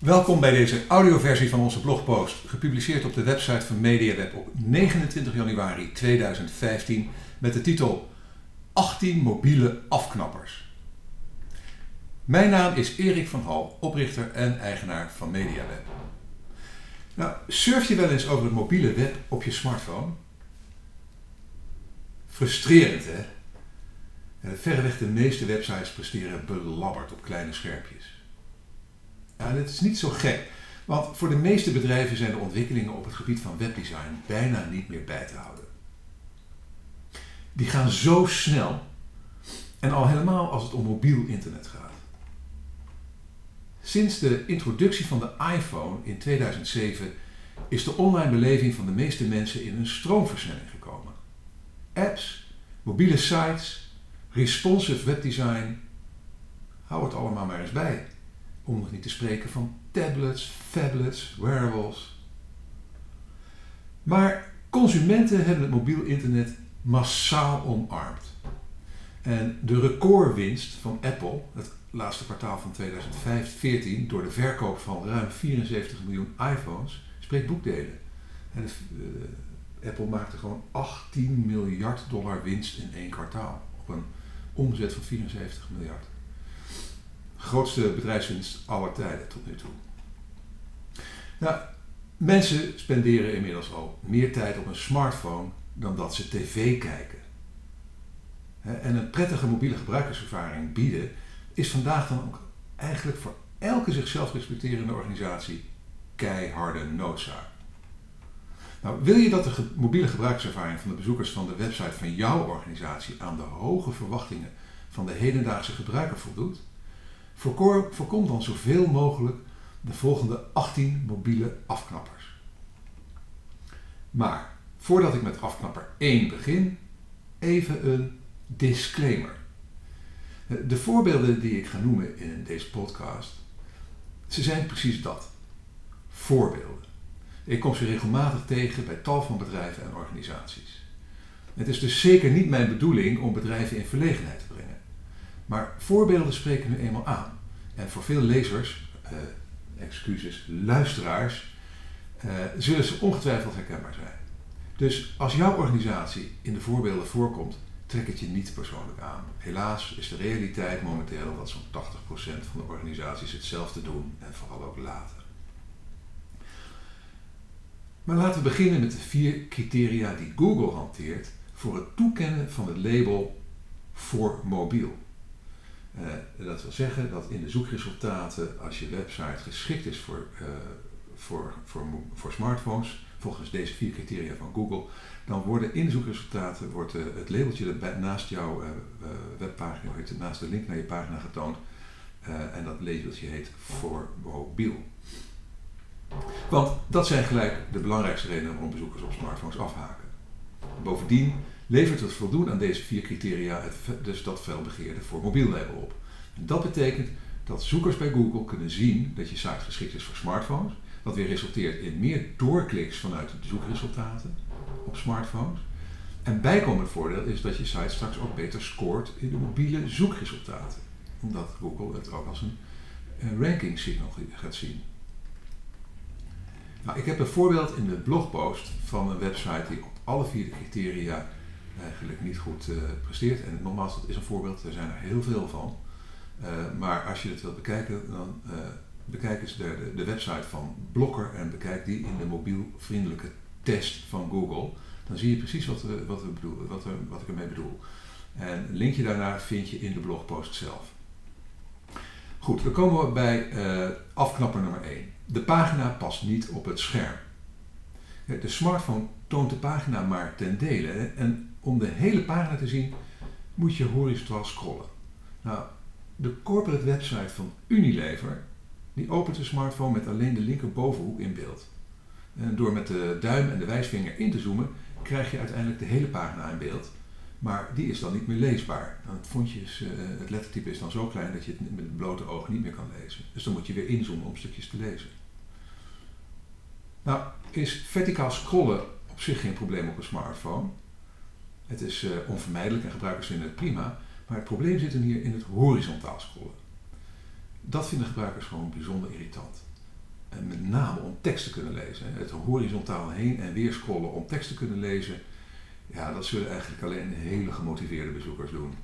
Welkom bij deze audioversie van onze blogpost, gepubliceerd op de website van MediaWeb op 29 januari 2015 met de titel 18 mobiele afknappers. Mijn naam is Erik van Hal, oprichter en eigenaar van MediaWeb. Nou, surf je wel eens over het mobiele web op je smartphone? Frustrerend, hè? verreweg de meeste websites presteren belabberd op kleine scherpjes. Ja, dat is niet zo gek, want voor de meeste bedrijven zijn de ontwikkelingen op het gebied van webdesign bijna niet meer bij te houden. Die gaan zo snel en al helemaal als het om mobiel internet gaat. Sinds de introductie van de iPhone in 2007 is de online beleving van de meeste mensen in een stroomversnelling gekomen. Apps, mobiele sites, responsive webdesign, hou het allemaal maar eens bij. Om nog niet te spreken van tablets, tablets, wearables. Maar consumenten hebben het mobiel internet massaal omarmd. En de recordwinst van Apple, het laatste kwartaal van 2014, door de verkoop van ruim 74 miljoen iPhones, spreekt boekdelen. En uh, Apple maakte gewoon 18 miljard dollar winst in één kwartaal. Op een omzet van 74 miljard. Grootste bedrijfswinst aller tijden tot nu toe. Nou, mensen spenderen inmiddels al meer tijd op een smartphone dan dat ze tv kijken. En een prettige mobiele gebruikerservaring bieden is vandaag dan ook eigenlijk voor elke zichzelf respecterende organisatie keiharde noodzaak. Nou, wil je dat de mobiele gebruikservaring van de bezoekers van de website van jouw organisatie aan de hoge verwachtingen van de hedendaagse gebruiker voldoet? Voorkom dan zoveel mogelijk de volgende 18 mobiele afknappers. Maar voordat ik met afknapper 1 begin, even een disclaimer. De voorbeelden die ik ga noemen in deze podcast, ze zijn precies dat. Voorbeelden. Ik kom ze regelmatig tegen bij tal van bedrijven en organisaties. Het is dus zeker niet mijn bedoeling om bedrijven in verlegenheid te. Maar voorbeelden spreken nu eenmaal aan. En voor veel lezers, eh, excuses, luisteraars, eh, zullen ze ongetwijfeld herkenbaar zijn. Dus als jouw organisatie in de voorbeelden voorkomt, trek het je niet persoonlijk aan. Helaas is de realiteit momenteel dat zo'n 80% van de organisaties hetzelfde doen en vooral ook later. Maar laten we beginnen met de vier criteria die Google hanteert voor het toekennen van het label voor mobiel. Uh, dat wil zeggen dat in de zoekresultaten, als je website geschikt is voor, uh, voor, voor, voor smartphones, volgens deze vier criteria van Google, dan worden in de zoekresultaten wordt, uh, het labeltje naast jouw webpagina, naast de link naar je pagina getoond. en dat labeltje heet voor mobiel. Want dat zijn gelijk de belangrijkste redenen waarom bezoekers op smartphones afhaken. Bovendien levert het voldoen aan deze vier criteria het, dus dat felbegeerde voor mobiel label op. Dat betekent dat zoekers bij Google kunnen zien dat je site geschikt is voor smartphones, wat weer resulteert in meer doorkliks vanuit de zoekresultaten op smartphones. En bijkomend voordeel is dat je site straks ook beter scoort in de mobiele zoekresultaten, omdat Google het ook als een, een ranking signal gaat zien. Nou, ik heb een voorbeeld in de blogpost van een website die op alle vier de criteria eigenlijk niet goed uh, presteert. En nogmaals, dat is een voorbeeld, er zijn er heel veel van. Uh, maar als je het wilt bekijken, dan uh, bekijk eens de, de, de, website van Blokker en bekijk die in de mobielvriendelijke test van Google. Dan zie je precies wat, we, wat, we bedoelen, wat, we, wat ik ermee bedoel. En een linkje daarnaar vind je in de blogpost zelf. Goed, dan komen we bij afknapper nummer 1. De pagina past niet op het scherm. De smartphone toont de pagina maar ten dele. En om de hele pagina te zien, moet je horizontaal scrollen. Nou, de corporate website van Unilever, die opent de smartphone met alleen de linkerbovenhoek in beeld. En door met de duim en de wijsvinger in te zoomen, krijg je uiteindelijk de hele pagina in beeld. Maar die is dan niet meer leesbaar. Het, fontje is, uh, het lettertype is dan zo klein dat je het met het blote oog niet meer kan lezen. Dus dan moet je weer inzoomen om stukjes te lezen. Nou, is verticaal scrollen op zich geen probleem op een smartphone. Het is uh, onvermijdelijk en gebruikers vinden het prima. Maar het probleem zit hem hier in het horizontaal scrollen. Dat vinden gebruikers gewoon bijzonder irritant. En met name om tekst te kunnen lezen. Het horizontaal heen en weer scrollen om tekst te kunnen lezen. Ja, dat zullen eigenlijk alleen hele gemotiveerde bezoekers doen.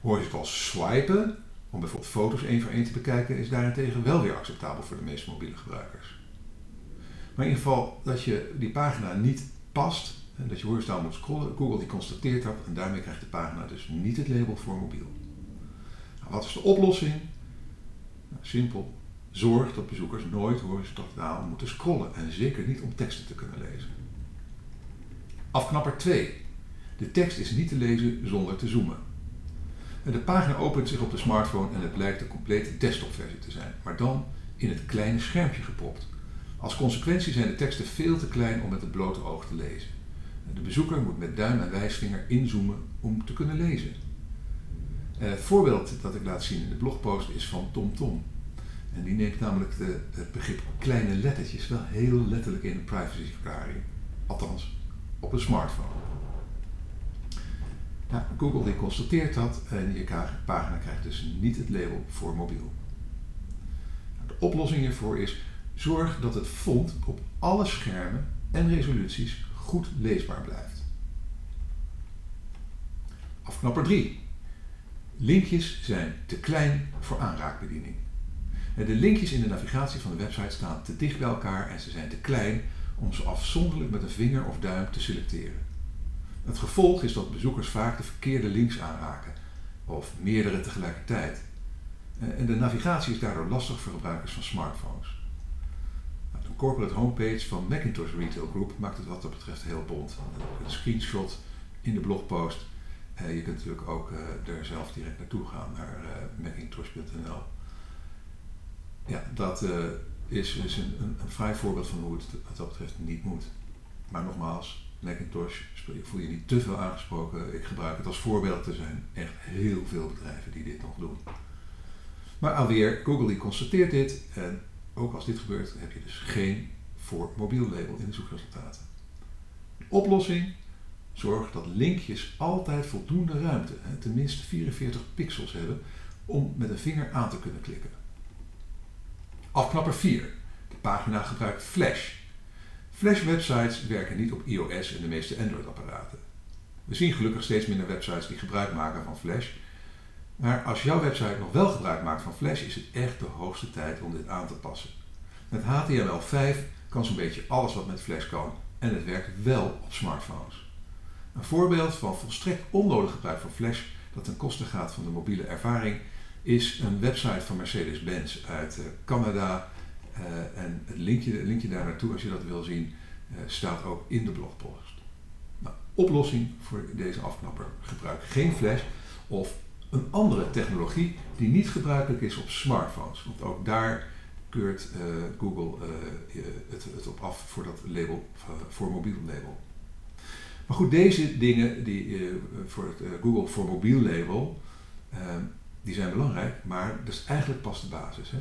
Horizontaal swipen, om bijvoorbeeld foto's één voor één te bekijken, is daarentegen wel weer acceptabel voor de meeste mobiele gebruikers. Maar in ieder geval dat je die pagina niet past, en dat je horizontaal moet scrollen, Google die constateert dat en daarmee krijgt de pagina dus niet het label voor mobiel. Nou, wat is de oplossing? Nou, simpel. Zorg dat bezoekers nooit horizontaal moeten scrollen en zeker niet om teksten te kunnen lezen. Afknapper 2. De tekst is niet te lezen zonder te zoomen. De pagina opent zich op de smartphone en het blijkt de complete desktopversie te zijn, maar dan in het kleine schermpje gepropt. Als consequentie zijn de teksten veel te klein om met het blote oog te lezen. De bezoeker moet met duim en wijsvinger inzoomen om te kunnen lezen. Het voorbeeld dat ik laat zien in de blogpost is van TomTom. Tom. En die neemt namelijk de, het begrip kleine lettertjes wel heel letterlijk in een privacyverklaring. Althans, op een smartphone. Nou, Google die constateert dat en je pagina krijgt dus niet het label voor mobiel. Nou, de oplossing hiervoor is zorg dat het font op alle schermen en resoluties goed leesbaar blijft. Afknapper 3. Linkjes zijn te klein voor aanraakbediening. De linkjes in de navigatie van de website staan te dicht bij elkaar en ze zijn te klein om ze afzonderlijk met een vinger of duim te selecteren. Het gevolg is dat bezoekers vaak de verkeerde links aanraken, of meerdere tegelijkertijd. En de navigatie is daardoor lastig voor gebruikers van smartphones. Corporate homepage van Macintosh Retail Group maakt het wat dat betreft heel bont. Een screenshot in de blogpost. Je kunt natuurlijk ook eh, er zelf direct naartoe gaan, naar eh, macintosh.nl. Ja, dat uh, is, is een, een, een, vrij voorbeeld van hoe het wat dat betreft niet moet. Maar nogmaals, Macintosh, voel je niet te veel aangesproken. Ik gebruik het als voorbeeld. Er zijn echt heel veel bedrijven die dit nog doen. Maar alweer, Google die constateert dit. En ook als dit gebeurt, heb je dus geen voor mobiel label in de zoekresultaten. Oplossing? Zorg dat linkjes altijd voldoende ruimte, tenminste 44 pixels hebben, om met een vinger aan te kunnen klikken. Afknapper 4. De pagina gebruikt Flash. Flash-websites werken niet op iOS en de meeste Android-apparaten. We zien gelukkig steeds minder websites die gebruik maken van Flash. Maar als jouw website nog wel gebruik maakt van Flash, is het echt de hoogste tijd om dit aan te passen. Met HTML5 kan zo'n beetje alles wat met Flash kan en het werkt wel op smartphones. Een voorbeeld van volstrekt onnodig gebruik van Flash dat ten koste gaat van de mobiele ervaring is een website van Mercedes-Benz uit eh, Canada. Uh, en het linkje, linkje daar naartoe, als je dat wil zien, uh, staat ook in de blogpost. Nou, oplossing voor deze afknapper: gebruik geen flash of een andere technologie die niet gebruikelijk is op smartphones. Want ook daar keurt uh, Google het, het, op af voor dat label, voor mobiel label. Maar goed, deze dingen die, voor het Google voor mobiel label, die zijn belangrijk, maar dat is eigenlijk pas de basis. Hè?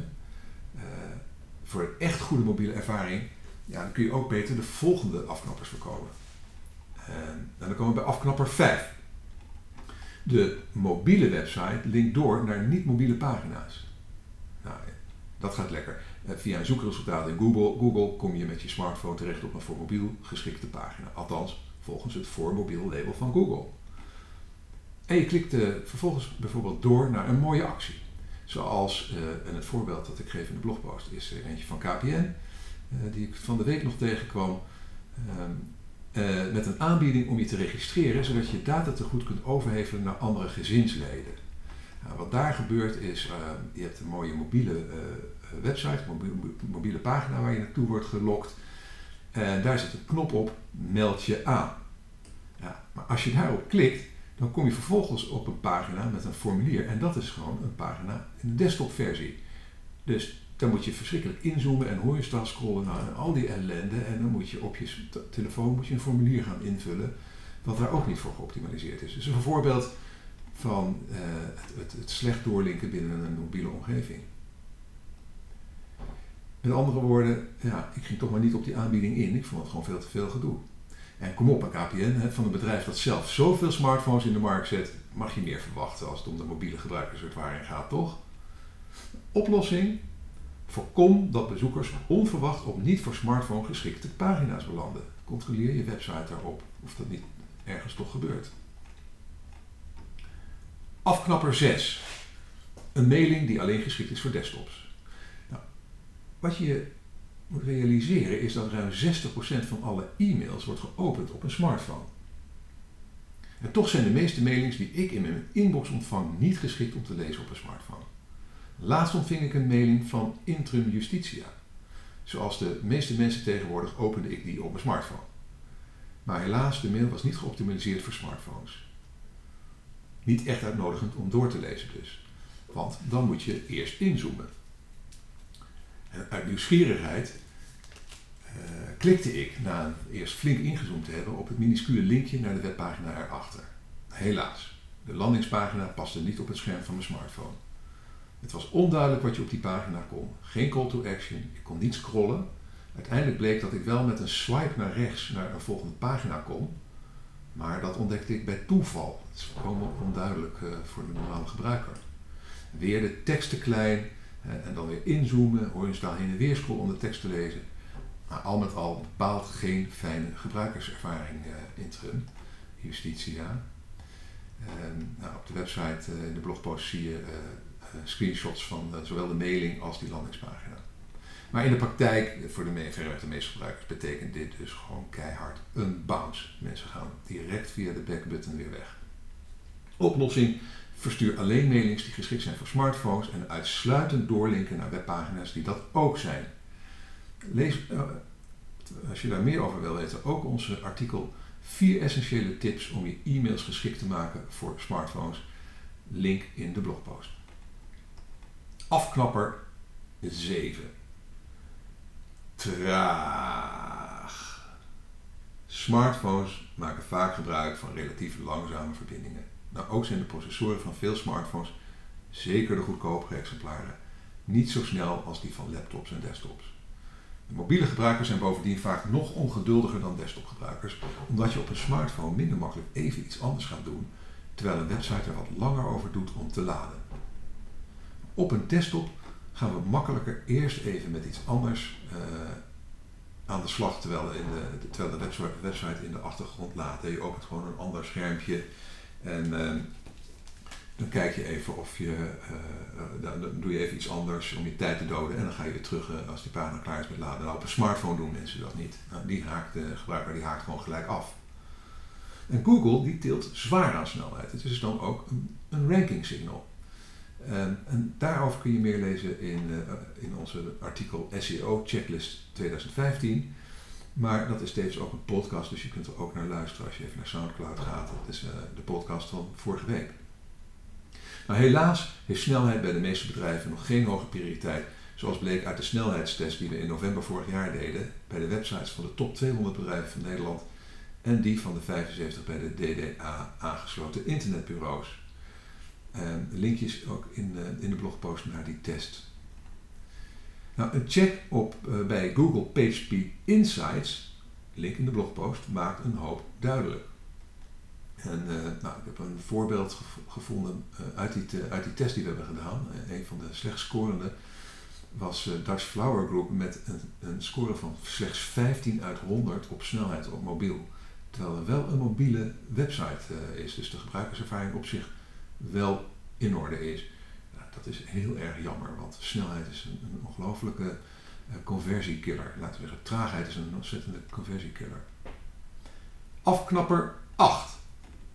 Voor een echt goede mobiele ervaring, ja, dan kun je ook beter de volgende afknappers voorkomen. En dan komen we bij afknapper 5. De mobiele website linkt door naar niet-mobiele pagina's. Nou, dat gaat lekker. Eh, via een zoekresultaat in Google, Google kom je met je smartphone terecht op een voor mobiel geschikte pagina. Althans, volgens het voor mobiel label van Google. En je klikt uh, vervolgens bijvoorbeeld door naar een mooie actie. Zoals, uh, en het voorbeeld dat ik geef in de blogpost is er eentje van KPN, eh, die ik van de week nog tegenkwam. Ehm, met een aanbieding om je te registreren, zodat je data te goed kunt overhevelen naar andere gezinsleden. Nou, wat daar gebeurt is, ehm, je hebt een mooie mobiele website, mobiele, mobiele pagina waar je naartoe wordt gelokt. En daar zit een knop op, meld je aan. Ja, maar als je daarop klikt, dan kom je vervolgens op een pagina met een formulier. En dat is gewoon een pagina in de desktopversie. Dus dan moet je verschrikkelijk inzoomen en horizontaal scrollen naar al die ellende. En dan moet je op je telefoon moet je een formulier gaan invullen, wat daar ook niet voor geoptimaliseerd is. Dus een voorbeeld van uh, het, het, het, slecht doorlinken binnen een mobiele omgeving. Met andere woorden, ja, ik ging toch maar niet op die aanbieding in. Ik vond het gewoon veel te veel gedoe. En kom op, een KPN, van een bedrijf dat zelf zoveel smartphones in de markt zet, mag je meer verwachten als het om de mobiele gebruikerservaring gaat, toch? Oplossing? Voorkom dat bezoekers onverwacht op niet voor smartphone geschikte pagina's belanden. Controleer je website daarop of dat niet ergens toch gebeurt. Afknapper 6. Een mailing die alleen geschikt is voor desktops. Nou, wat je moet realiseren is dat ruim 60% van alle e-mails wordt geopend op een smartphone. En toch zijn de meeste mailings die ik in mijn inbox ontvang niet geschikt om te lezen op een smartphone. Laatst ontving ik een mailing van Intrum Justitia. Zoals de meeste mensen tegenwoordig opende ik die op mijn smartphone. Maar helaas, de mail was niet geoptimaliseerd voor smartphones. Niet echt uitnodigend om door te lezen dus. Want dan moet je eerst inzoomen. En uit nieuwsgierigheid uh, klikte ik, na eerst flink ingezoomd te hebben, op het minuscule linkje naar de webpagina erachter. Helaas, de landingspagina paste niet op het scherm van mijn smartphone. Het was onduidelijk wat je op die pagina kon. Geen call to action, ik kon niet scrollen. Uiteindelijk bleek dat ik wel met een swipe naar rechts naar een volgende pagina kon. Maar dat ontdekte ik bij toeval. Het is volkomen onduidelijk uh, voor de normale gebruiker. Weer de tekst te klein uh, en dan weer inzoomen, horizontaal heen en weer scrollen om de tekst te lezen. Maar al met al bepaalt geen fijne gebruikerservaring uh, Intrum, Justitia. nou, op de website, in de blogpost zie je screenshots van zowel de mailing als die landingspagina. Maar in de praktijk, voor de, verreweg de meeste gebruikers, betekent dit dus gewoon keihard een bounce. Mensen gaan direct via de backbutton weer weg. Oplossing: verstuur alleen mailings die geschikt zijn voor smartphones en uitsluitend doorlinken naar webpagina's die dat ook zijn. Lees, als je daar meer over wil weten, ook onze artikel 4 essentiële tips om je e-mails geschikt te maken voor smartphones. Link in de blogpost. Afknapper 7 traag. Smartphones maken vaak gebruik van relatief langzame verbindingen. Nou, ook zijn de processoren van veel smartphones, zeker de goedkopere exemplaren, niet zo snel als die van laptops en desktops. De mobiele gebruikers zijn bovendien vaak nog ongeduldiger dan desktopgebruikers, omdat je op een smartphone minder makkelijk even iets anders gaat doen, terwijl een website er wat langer over doet om te laden. Op een desktop gaan we makkelijker eerst even met iets anders uh, aan de slag terwijl, in de, terwijl de website, in de achtergrond laat. Je opent gewoon een ander schermpje en uh, dan kijk je even of je, uh, dan, doe je even iets anders om je tijd te doden en dan ga je weer terug als die pagina klaar is met laden. Nou, op een smartphone doen mensen dat niet. Nou, die haakt, de gebruiker die haakt gewoon gelijk af. En Google die tilt zwaar aan snelheid. Het is dan ook een, een ranking signal. Um, en daarover kun je meer lezen in, uh, in onze artikel SEO Checklist 2015. Maar dat is steeds ook een podcast, dus je kunt er ook naar luisteren als je even naar Soundcloud gaat. Dat is uh, de podcast van vorige week. Nou, helaas heeft snelheid bij de meeste bedrijven nog geen hoge prioriteit, zoals bleek uit de snelheidstest die we in november vorig jaar deden bij de websites van de top 200 bedrijven van Nederland en die van de 75 bij de DDA aangesloten internetbureaus. Um, linkjes ook in, in de blogpost naar die test. Nou, een check op, uh, bij Google PageSpeed Insights, link in de blogpost, maakt een hoop duidelijk. En uh, nou, ik heb een voorbeeld gevonden uit, die uit die test die we hebben gedaan. een van de slecht scorende was Dutch Flower Group met een, een score van slechts 15 uit 100 op snelheid op mobiel. Terwijl er wel een mobiele website is, dus de gebruikerservaring op zich wel in orde is. Dat is heel erg jammer, want snelheid is een, ongelofelijke uh, conversiekiller. Laten we zeggen, traagheid is een ontzettende conversiekiller. Afknapper 8.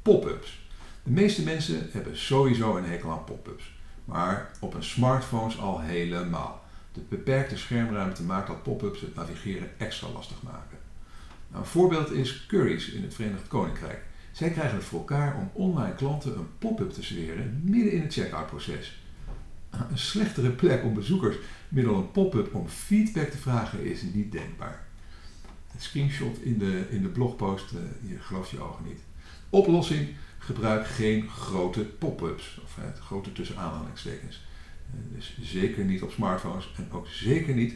Pop-ups. De meeste mensen hebben sowieso een hekel aan pop-ups. Maar op een smartphones al helemaal. De beperkte schermruimte maakt dat pop-ups het navigeren extra lastig maken. Nou, een voorbeeld is Curry's in het Verenigd Koninkrijk. Zij krijgen het voor elkaar om online klanten een pop-up te serveren midden in het checkout proces. Een slechtere plek om bezoekers middel een pop-up om feedback te vragen is niet denkbaar. Een screenshot in de, in de blogpost, uh, je gelooft je ogen niet. Oplossing, gebruik geen grote pop-ups, of uh, grote tussen aanhalingstekens. Uh, dus zeker niet op smartphones en ook zeker niet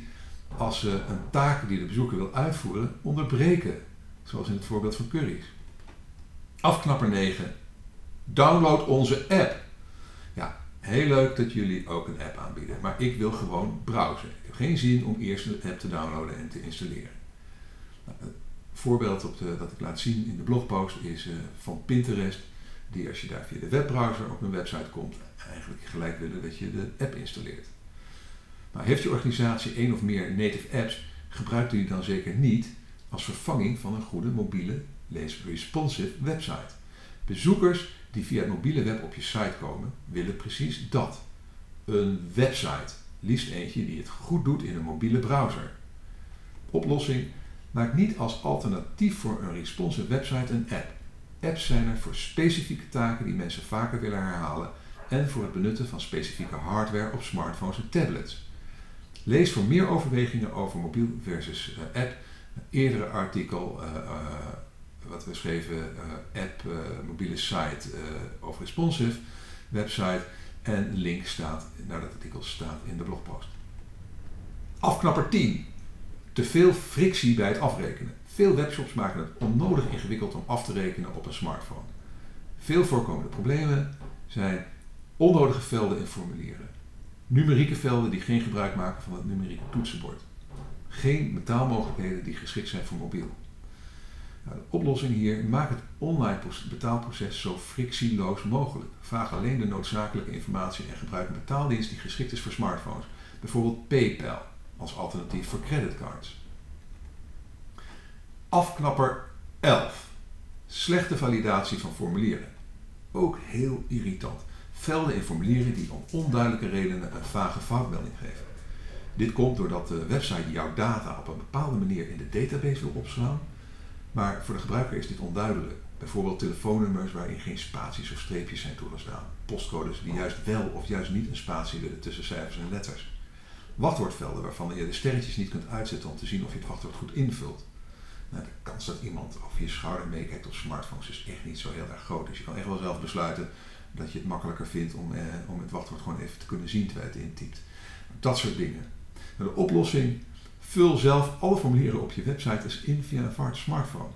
als ze een taak die de bezoeker wil uitvoeren onderbreken, zoals in het voorbeeld van Curry's. Afknapper 9. Download onze app. Ja, Heel leuk dat jullie ook een app aanbieden, maar ik wil gewoon browsen. Ik heb geen zin om eerst een app te downloaden en te installeren. Nou, het voorbeeld op de, dat ik laat zien in de blogpost is uh, van Pinterest, die als je daar via de webbrowser op een website komt, eigenlijk gelijk willen dat je de app installeert. Maar heeft je organisatie één of meer native apps, gebruikt u die dan zeker niet als vervanging van een goede mobiele, lees responsive website. Bezoekers die via het mobiele web op je site komen, willen precies dat. Een website, liefst eentje die het goed doet in een mobiele browser. Oplossing maak niet als alternatief voor een responsive website een app. Apps zijn er voor specifieke taken die mensen vaker willen herhalen en voor het benutten van specifieke hardware op smartphones en tablets. Lees voor meer overwegingen over mobiel versus uh, app eerdere artikel uh, uh, wat we schreven, app, mobiele site over responsive website en link staat naar dat artikel staat in de blogpost. Afknapper 10. Te veel frictie bij het afrekenen. Veel webshops maken het onnodig ingewikkeld om af te rekenen op een smartphone. Veel voorkomende problemen zijn onnodige velden in formulieren, numerieke velden die geen gebruik maken van het numerieke toetsenbord, geen betaalmogelijkheden die geschikt zijn voor mobiel. De oplossing hier, maak het online betaalproces zo frictieloos mogelijk. Vraag alleen de noodzakelijke informatie en gebruik een betaaldienst die geschikt is voor smartphones, bijvoorbeeld PayPal als alternatief voor creditcards. Afknapper 11. Slechte validatie van formulieren. Ook heel irritant. Velden in formulieren die om onduidelijke redenen een vage foutmelding geven. Dit komt doordat de website jouw data op een bepaalde manier in de database wil opslaan, maar voor de gebruiker is dit onduidelijk. Bijvoorbeeld telefoonnummers waarin geen spaties of streepjes zijn toegestaan. Postcodes die juist wel of juist niet een spatie willen tussen cijfers en letters. Wachtwoordvelden waarvan je de sterretjes niet kunt uitzetten om te zien of je het wachtwoord goed invult. Nou, de kans dat iemand over je schouder meekijkt op smartphones is echt niet zo heel erg groot. Dus je kan echt wel zelf besluiten dat je het makkelijker vindt om, eh, om het wachtwoord gewoon even te kunnen zien terwijl je het intypt. Dat soort dingen. De oplossing, vul zelf alle formulieren op je website eens in via een smartphone.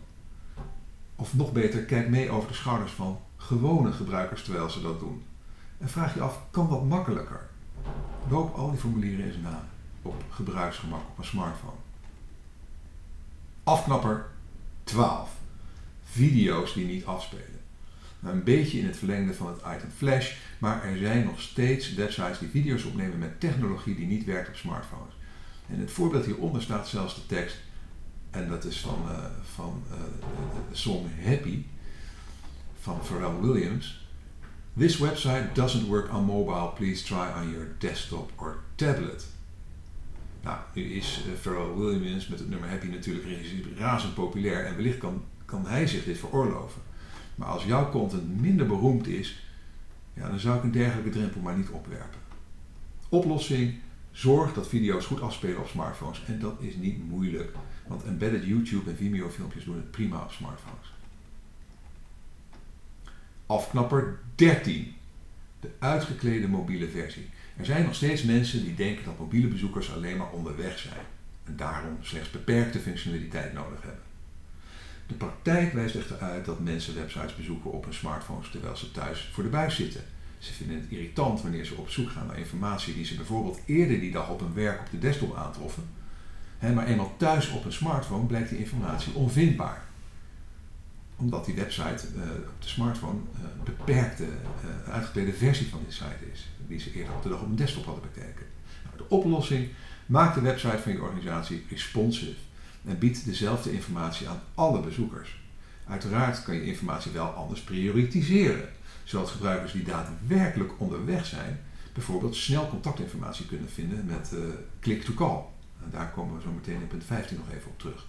Of nog beter, kijk mee over de schouders van gewone gebruikers terwijl ze dat doen. En vraag je af, kan dat makkelijker? Loop al die formulieren eens na op gebruiksgemak op een smartphone. Afknapper 12. Video's die niet afspelen. Nou, een beetje in het verlengde van het item Flash, maar er zijn nog steeds websites die video's opnemen met technologie die niet werkt op smartphones. En het voorbeeld hieronder staat zelfs de tekst, en dat is van, uh, van uh, de song Happy van Pharrell Williams. This website doesn't work on mobile, please try on your desktop or tablet. Nou, nu is uh, Pharrell Williams met het nummer Happy natuurlijk razend populair en wellicht kan, kan hij zich dit veroorloven. Maar als jouw content minder beroemd is, ja, dan zou ik een dergelijke drempel maar niet opwerpen. Oplossing: zorg dat video's goed afspelen op smartphones. En dat is niet moeilijk, want embedded YouTube en Vimeo filmpjes doen het prima op smartphones. Afknapper 13. De uitgeklede mobiele versie. Er zijn nog steeds mensen die denken dat mobiele bezoekers alleen maar onderweg zijn en daarom slechts beperkte functionaliteit nodig hebben. De praktijk wijst echter uit dat mensen websites bezoeken op hun smartphones terwijl ze thuis voor de buis zitten. Ze vinden het irritant wanneer ze op zoek gaan naar informatie die ze bijvoorbeeld eerder die dag op hun werk op de desktop aantroffen. maar eenmaal thuis op een smartphone blijkt die informatie onvindbaar. Omdat die website uh, op de smartphone uh, beperkte, uh, versie van die site is, die ze eerder op de dag op een desktop hadden bekeken. Nou, de oplossing maakt de website van je organisatie responsive en biedt dezelfde informatie aan alle bezoekers. Uiteraard kan je informatie wel anders prioritiseren, zodat gebruikers die daadwerkelijk onderweg zijn, bijvoorbeeld snel contactinformatie kunnen vinden met uh, click-to-call. En daar komen we zo meteen in punt 15 nog even op terug.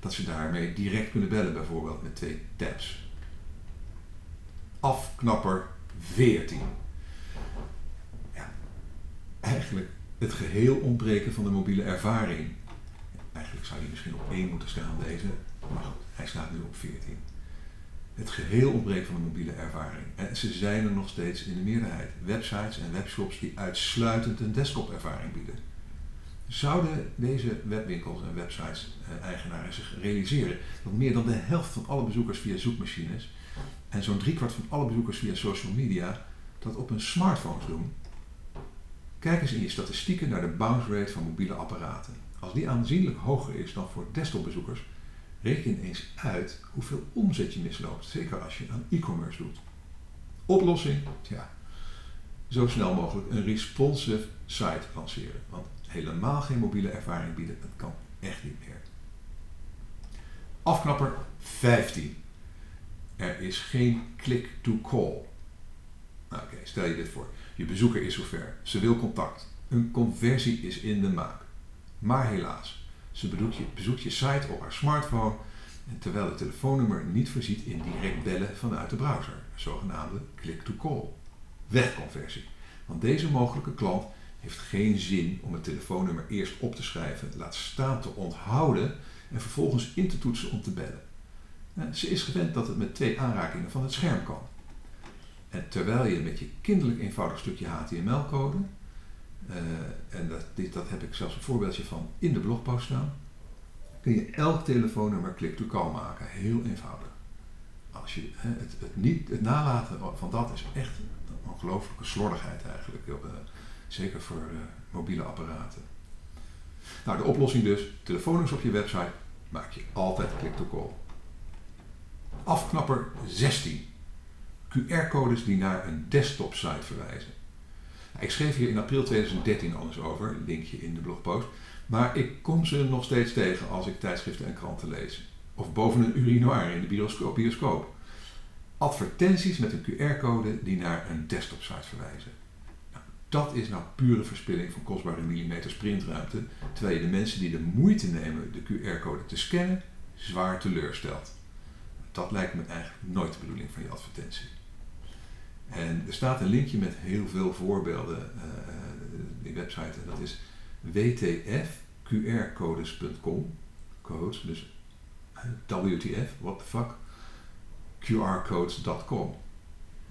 Dat ze daarmee direct kunnen bellen, bijvoorbeeld met twee tabs. Afknapper 14. Ja, eigenlijk het geheel ontbreken van de mobiele ervaring Eigenlijk zou hij misschien op 1 moeten staan, deze. Maar goed, hij staat nu op 14. Het geheel ontbreekt van een mobiele ervaring. En ze zijn er nog steeds in de meerderheid. Websites en webshops die uitsluitend een desktop-ervaring bieden. Zouden deze webwinkels en websites-eigenaren eh, zich realiseren dat meer dan de helft van alle bezoekers via zoekmachines en zo'n driekwart van alle bezoekers via social media dat op hun smartphones doen, kijk eens in je statistieken naar de bounce rate van mobiele apparaten. Als die aanzienlijk hoger is dan voor desktopbezoekers, reken eens uit hoeveel omzet je misloopt, zeker als je aan e-commerce doet. Oplossing? Ja, zo snel mogelijk een responsive site lanceren. Want helemaal geen mobiele ervaring bieden, dat kan echt niet meer. Afknapper 15. Er is geen click-to-call. Nou, oké, stel je dit voor. Je bezoeker is zover. Ze wil contact. Een conversie is in de maak. Maar helaas, ze bezoekt je, bezoekt je site op haar smartphone terwijl het telefoonnummer niet voorziet in direct bellen vanuit de browser, zogenaamde click-to-call. Wegconversie. Want deze mogelijke klant heeft geen zin om het telefoonnummer eerst op te schrijven, laat staan te onthouden en vervolgens in te toetsen om te bellen. Ze is gewend dat het met twee aanrakingen van het scherm kan. En terwijl je met je kinderlijk eenvoudig stukje HTML-code, en dat, dit, dat heb ik zelfs een voorbeeldje van in de blogpost staan, kun je elk telefoonnummer click-to-call maken. Heel eenvoudig. Als je, het, het, niet, het nalaten van dat is echt een ongelooflijke slordigheid eigenlijk. Uh, zeker voor uh, mobiele apparaten. Nou, de oplossing dus, telefoonnummers op je website maak je altijd click-to-call. Afknapper 16. QR-codes die naar een desktop-site verwijzen. Ik schreef hier in april 2013 al eens over, linkje in de blogpost. Maar ik kom ze nog steeds tegen als ik tijdschriften en kranten lees. Of boven een urinoir in de bioscoop. Advertenties met een QR-code die naar een desktop-site verwijzen. Nou, dat is nou pure verspilling van kostbare millimeters printruimte, terwijl je de mensen die de moeite nemen de QR-code te scannen, zwaar teleurstelt. Dat lijkt me eigenlijk nooit de bedoeling van je advertentie. En er staat een linkje met heel veel voorbeelden, uh, die website, en dat is wtfqrcodes.com. Codes, dus WTF, what the fuck, qrcodes.com.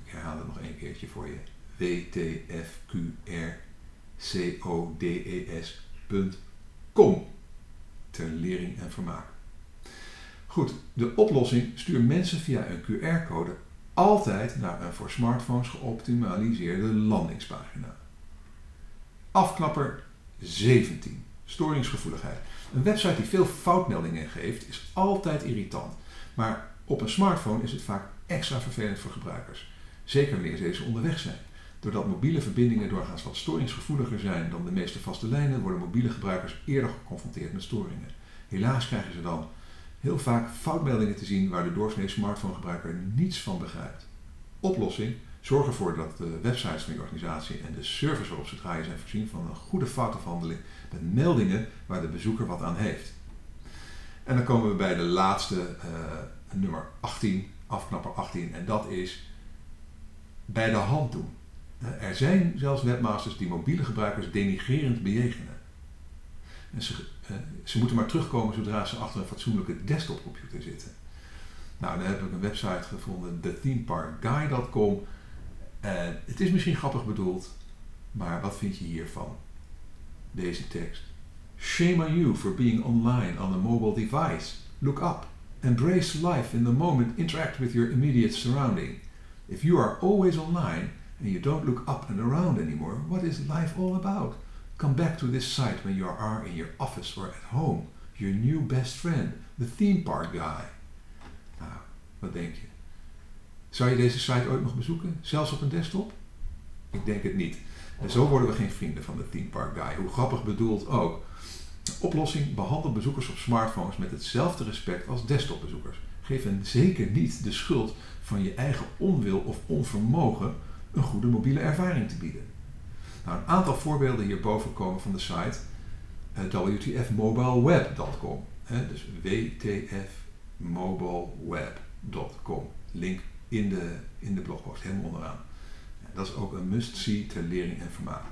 Ik herhaal het nog een keertje voor je. wtfqrcodes.com. Ter lering en vermaak. Goed, de oplossing stuur mensen via een QR-code altijd naar een voor smartphones geoptimaliseerde landingspagina. Afknapper 17. Storingsgevoeligheid. Een website die veel foutmeldingen geeft is altijd irritant. Maar op een smartphone is het vaak extra vervelend voor gebruikers. Zeker wanneer deze onderweg zijn. Doordat mobiele verbindingen doorgaans wat storingsgevoeliger zijn dan de meeste vaste lijnen, worden mobiele gebruikers eerder geconfronteerd met storingen. Helaas krijgen ze dan heel vaak foutmeldingen te zien waar de doorsnee smartphonegebruiker niets van begrijpt. Oplossing: zorg ervoor dat de websites van je organisatie en de servers waarop ze draaien zijn voorzien van een goede foutafhandeling met meldingen waar de bezoeker wat aan heeft. En dan komen we bij de laatste, uh, nummer 18, afknapper 18, en dat is bij de hand doen. Eh, er zijn zelfs webmasters die mobiele gebruikers denigrerend bejegenen. En ze, ze moeten maar terugkomen zodra ze achter een fatsoenlijke desktopcomputer zitten. Nou, dan heb ik een website gevonden, thethemeparkguy.com. En het is misschien grappig bedoeld, maar wat vind je hiervan? Deze tekst. Shame on you for being online on a mobile device. Look up. Embrace life in the moment. Interact with your immediate surrounding. If you are always online and you don't look up and around anymore, what is life all about? Come back to this site when you are in your office or at home. Your new best friend, the theme park guy. Nou, wat denk je? Zou je deze site ooit nog bezoeken? Zelfs op een desktop? Ik denk het niet. En zo worden we geen vrienden van de theme park guy. Hoe grappig bedoeld ook. Oplossing: behandel bezoekers op smartphones met hetzelfde respect als desktopbezoekers. Geef hen zeker niet de schuld van je eigen onwil of onvermogen een goede mobiele ervaring te bieden. Nou, een aantal voorbeelden hierboven komen van de site uh, WTFmobileweb.com. Dus WTFmobileweb.com. Link in de, in de blogpost, helemaal onderaan. Dat is ook een must-see ter lering en vermaak.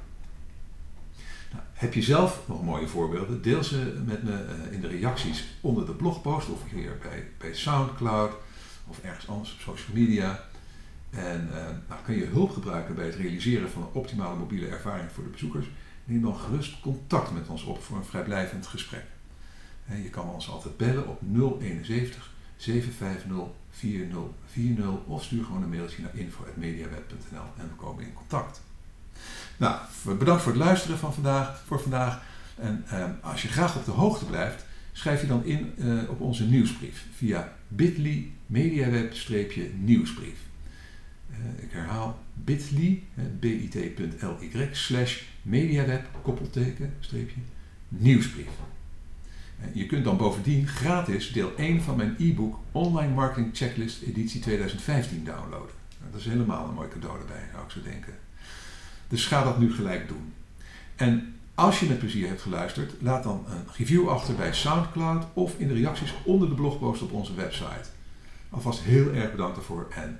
Nou, heb je zelf nog mooie voorbeelden? Deel ze met me uh, in de reacties onder de blogpost of hier bij, bij Soundcloud of ergens anders op social media. En uh, nou, kun je hulp gebruiken bij het realiseren van een optimale mobiele ervaring voor de bezoekers? Neem dan gerust contact met ons op voor een vrijblijvend gesprek. Je kan ons altijd bellen op 071 750-4040 of stuur gewoon een mailtje naar info.mediaweb.nl en we komen in contact. Nou, bedankt voor het luisteren van vandaag, voor vandaag. En eh, als je graag op de hoogte blijft, schrijf je dan in uh, op onze nieuwsbrief via bit.ly mediaweb-nieuwsbrief. Uh, ik herhaal bit.ly, bit.ly slash mediaweb, koppelteken, streepje, nieuwsbrief. Je kunt dan bovendien gratis deel 1 van mijn e-book Online Marketing Checklist editie 2015 downloaden. Nou, dat is helemaal een mooi cadeau erbij, zou ik zo denken. Dus ga dat nu gelijk doen. En als je met plezier hebt geluisterd, laat dan een review achter bij SoundCloud of in de reacties onder de blogpost op onze website. Alvast heel erg bedankt daarvoor en